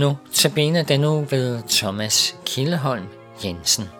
Nu tabiner den nu ved Thomas Kildeholm Jensen.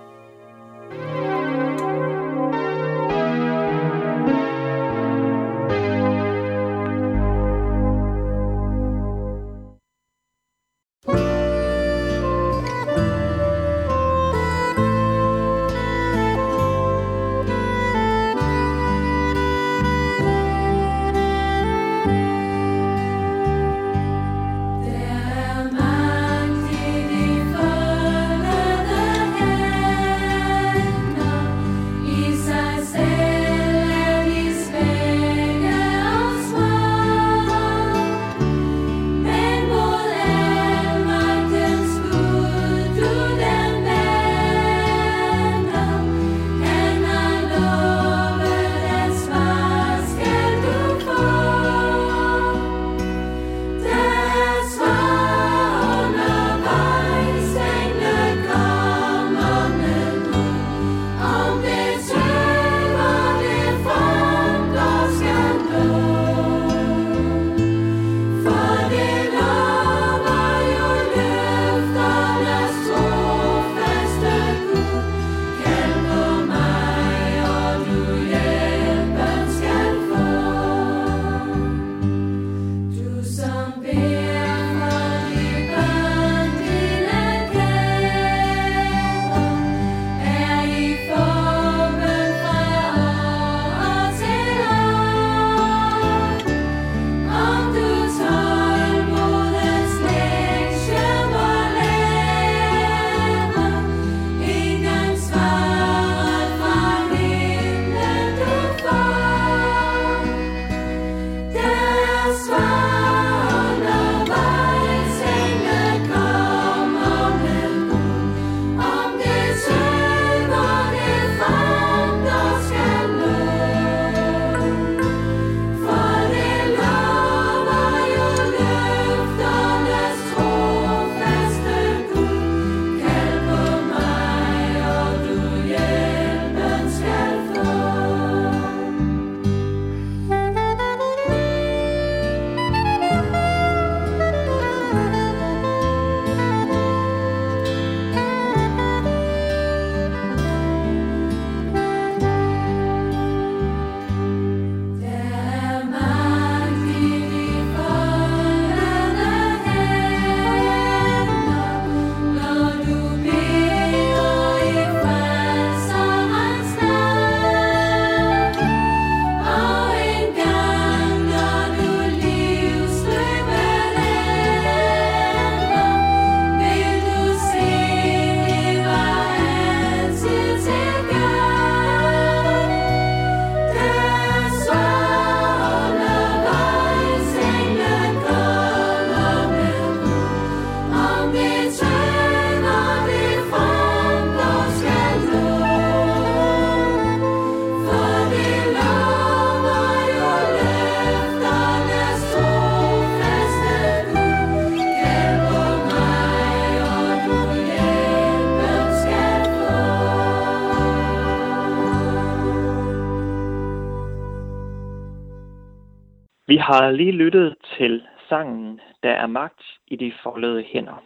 Har lige lyttet til sangen Der er magt i de forlede hænder,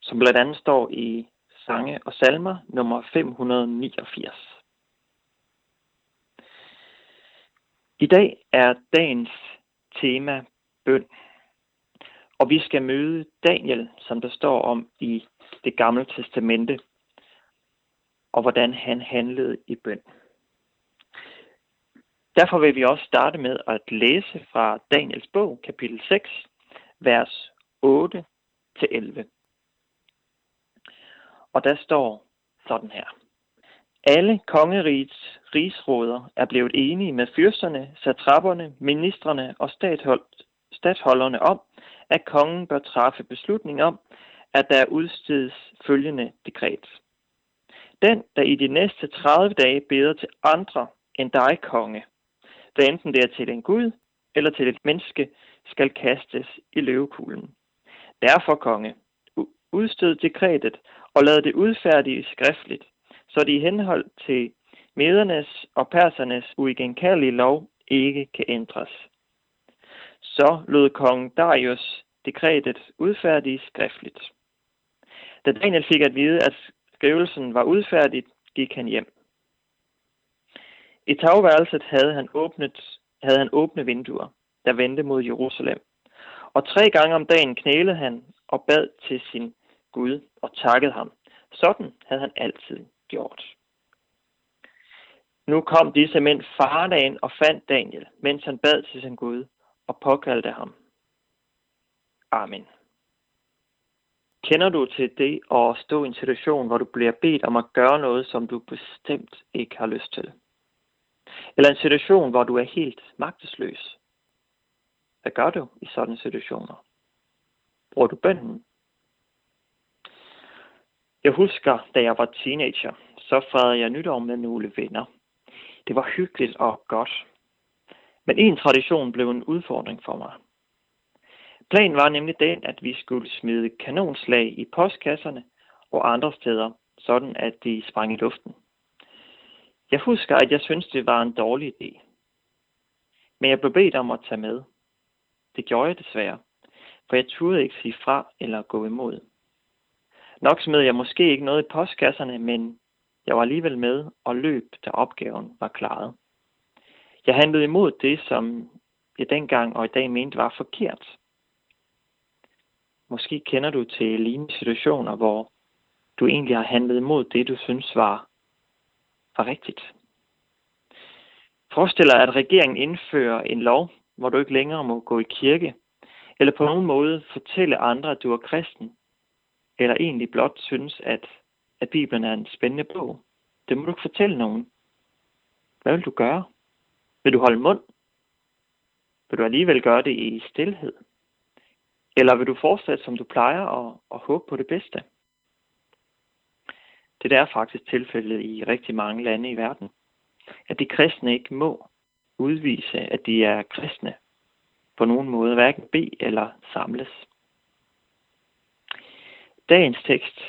som blandt andet står i Sange og Salmer nummer 589. I dag er dagens tema bøn, og vi skal møde Daniel, som der står om i det gamle testamente, og hvordan han handlede i bøn. Derfor vil vi også starte med at læse fra Daniels bog, kapitel 6, vers 8-11. Og der står sådan her. Alle kongerigets rigsråder er blevet enige med fyrsterne, satrapperne, ministerne og statholderne om, at kongen bør træffe beslutning om, at der udstedes følgende dekret. Den, der i de næste 30 dage beder til andre end dig, konge, der enten det er til en Gud eller til et menneske, skal kastes i løvekuglen. Derfor, konge, udstød dekretet og lad det udfærdige skriftligt, så det i henhold til medernes og persernes uigenkaldelige lov ikke kan ændres. Så lod kong Darius dekretet udfærdiges skriftligt. Da Daniel fik at vide, at skrivelsen var udfærdigt, gik han hjem. I tagværelset havde han åbnet, havde han åbne vinduer, der vendte mod Jerusalem. Og tre gange om dagen knælede han og bad til sin Gud og takkede ham. Sådan havde han altid gjort. Nu kom disse mænd fardagen og fandt Daniel, mens han bad til sin Gud og påkaldte ham. Amen. Kender du til det at stå i en situation, hvor du bliver bedt om at gøre noget, som du bestemt ikke har lyst til? Eller en situation, hvor du er helt magtesløs? Hvad gør du i sådanne situationer? Bruger du bønden? Jeg husker, da jeg var teenager, så fejrede jeg nytår med nogle venner. Det var hyggeligt og godt. Men en tradition blev en udfordring for mig. Planen var nemlig den, at vi skulle smide kanonslag i postkasserne og andre steder, sådan at de sprang i luften. Jeg husker, at jeg syntes, det var en dårlig idé. Men jeg blev bedt om at tage med. Det gjorde jeg desværre, for jeg turde ikke sige fra eller gå imod. Nok smed jeg måske ikke noget i postkasserne, men jeg var alligevel med og løb, da opgaven var klaret. Jeg handlede imod det, som jeg dengang og i dag mente var forkert. Måske kender du til lignende situationer, hvor du egentlig har handlet imod det, du synes var, var rigtigt. Forestil dig, at regeringen indfører en lov, hvor du ikke længere må gå i kirke, eller på nogen måde fortælle andre, at du er kristen, eller egentlig blot synes, at, at Bibelen er en spændende bog. Det må du ikke fortælle nogen. Hvad vil du gøre? Vil du holde mund? Vil du alligevel gøre det i stillhed? Eller vil du fortsætte, som du plejer, og, og håbe på det bedste? Det er faktisk tilfældet i rigtig mange lande i verden. At de kristne ikke må udvise, at de er kristne på nogen måde, hverken bede eller samles. Dagens tekst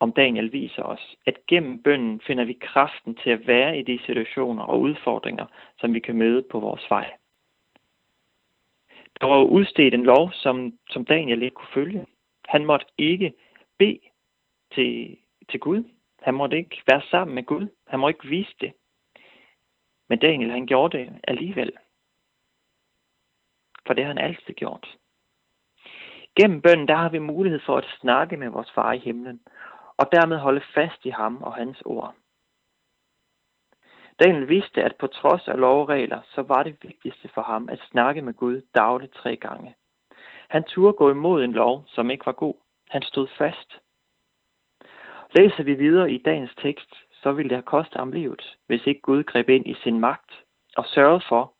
om Daniel viser os, at gennem bønden finder vi kraften til at være i de situationer og udfordringer, som vi kan møde på vores vej. Der var udstedt en lov, som, som Daniel ikke kunne følge. Han måtte ikke bede til, til Gud. Han måtte ikke være sammen med Gud. Han må ikke vise det. Men Daniel, han gjorde det alligevel. For det har han altid gjort. Gennem bønden, der har vi mulighed for at snakke med vores far i himlen, og dermed holde fast i ham og hans ord. Daniel vidste, at på trods af lovregler, så var det vigtigste for ham at snakke med Gud dagligt tre gange. Han turde gå imod en lov, som ikke var god. Han stod fast. Læser vi videre i dagens tekst, så ville det have kostet ham livet, hvis ikke Gud greb ind i sin magt og sørgede for,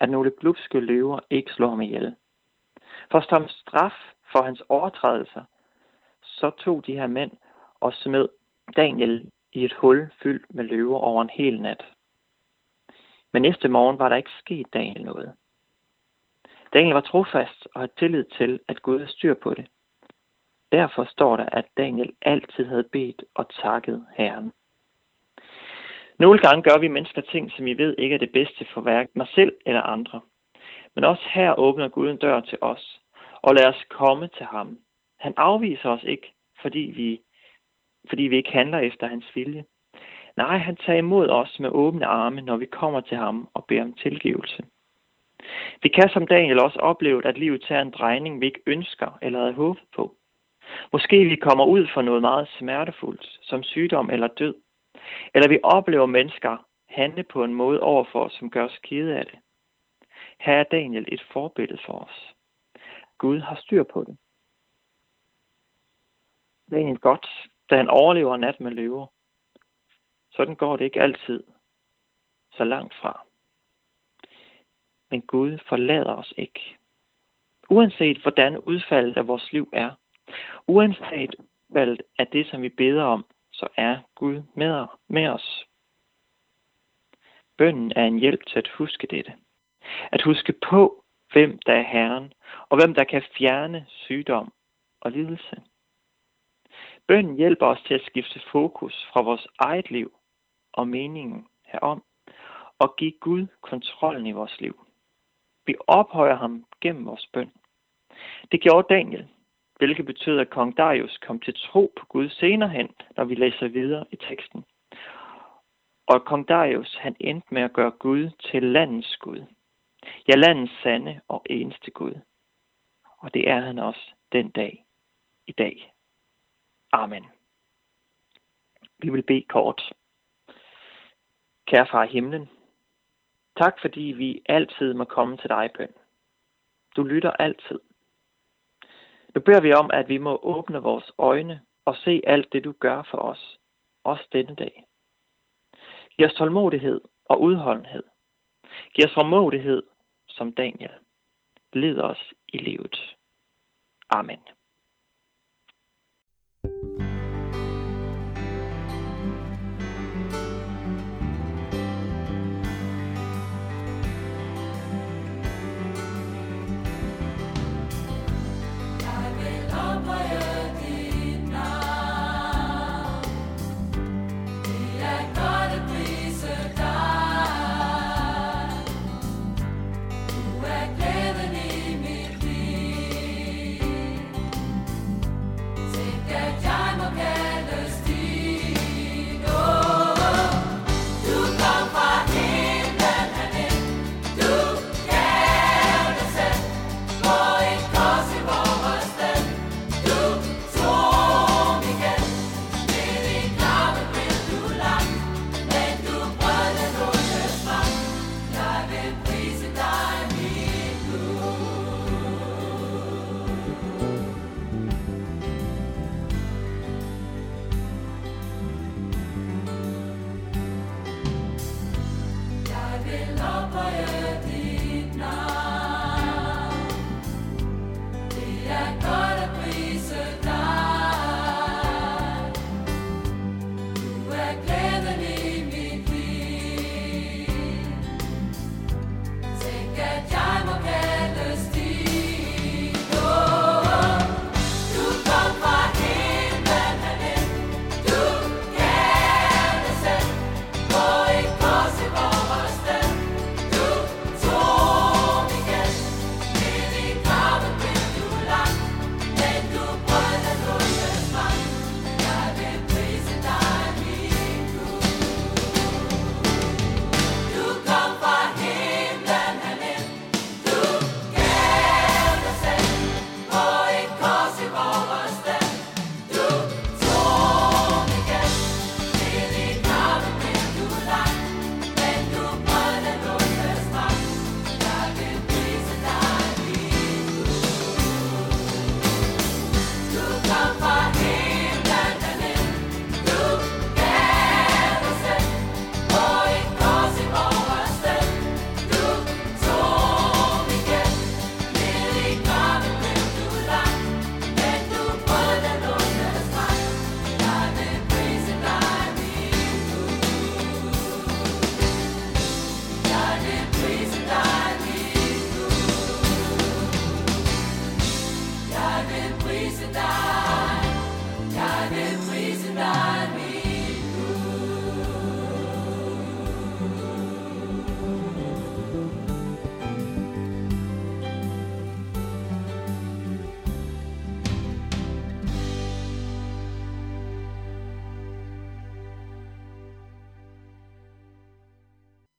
at nogle glupske løver ikke slår ham ihjel. For som straf for hans overtrædelser, så tog de her mænd og smed Daniel i et hul fyldt med løver over en hel nat. Men næste morgen var der ikke sket Daniel noget. Daniel var trofast og havde tillid til, at Gud havde styr på det. Derfor står der, at Daniel altid havde bedt og takket Herren. Nogle gange gør vi mennesker ting, som vi ved ikke er det bedste for hverken mig selv eller andre. Men også her åbner Gud en dør til os, og lad os komme til ham. Han afviser os ikke, fordi vi, fordi vi ikke handler efter hans vilje. Nej, han tager imod os med åbne arme, når vi kommer til ham og beder om tilgivelse. Vi kan som Daniel også opleve, at livet tager en drejning, vi ikke ønsker eller havde håbet på. Måske vi kommer ud for noget meget smertefuldt, som sygdom eller død. Eller vi oplever mennesker handle på en måde overfor os, som gør os kede af det. Her er Daniel et forbillede for os. Gud har styr på det. Daniel godt, da han overlever nat med løver. Sådan går det ikke altid så langt fra. Men Gud forlader os ikke. Uanset hvordan udfaldet af vores liv er, uanset valget af det, som vi beder om, så er Gud med, med os. Bønden er en hjælp til at huske dette. At huske på, hvem der er Herren, og hvem der kan fjerne sygdom og lidelse. Bønden hjælper os til at skifte fokus fra vores eget liv og meningen herom, og give Gud kontrollen i vores liv. Vi ophøjer ham gennem vores bøn. Det gjorde Daniel, hvilket betød, at kong Darius kom til tro på Gud senere hen, når vi læser videre i teksten. Og kong Darius, han endte med at gøre Gud til landets Gud. Ja, landets sande og eneste Gud. Og det er han også den dag i dag. Amen. Vi vil bede kort. Kære far i himlen, tak fordi vi altid må komme til dig, bøn. Du lytter altid. Nu beder vi om, at vi må åbne vores øjne og se alt det, du gør for os, også denne dag. Giv os tålmodighed og udholdenhed. Giv os formodighed som Daniel. Led os i livet. Amen.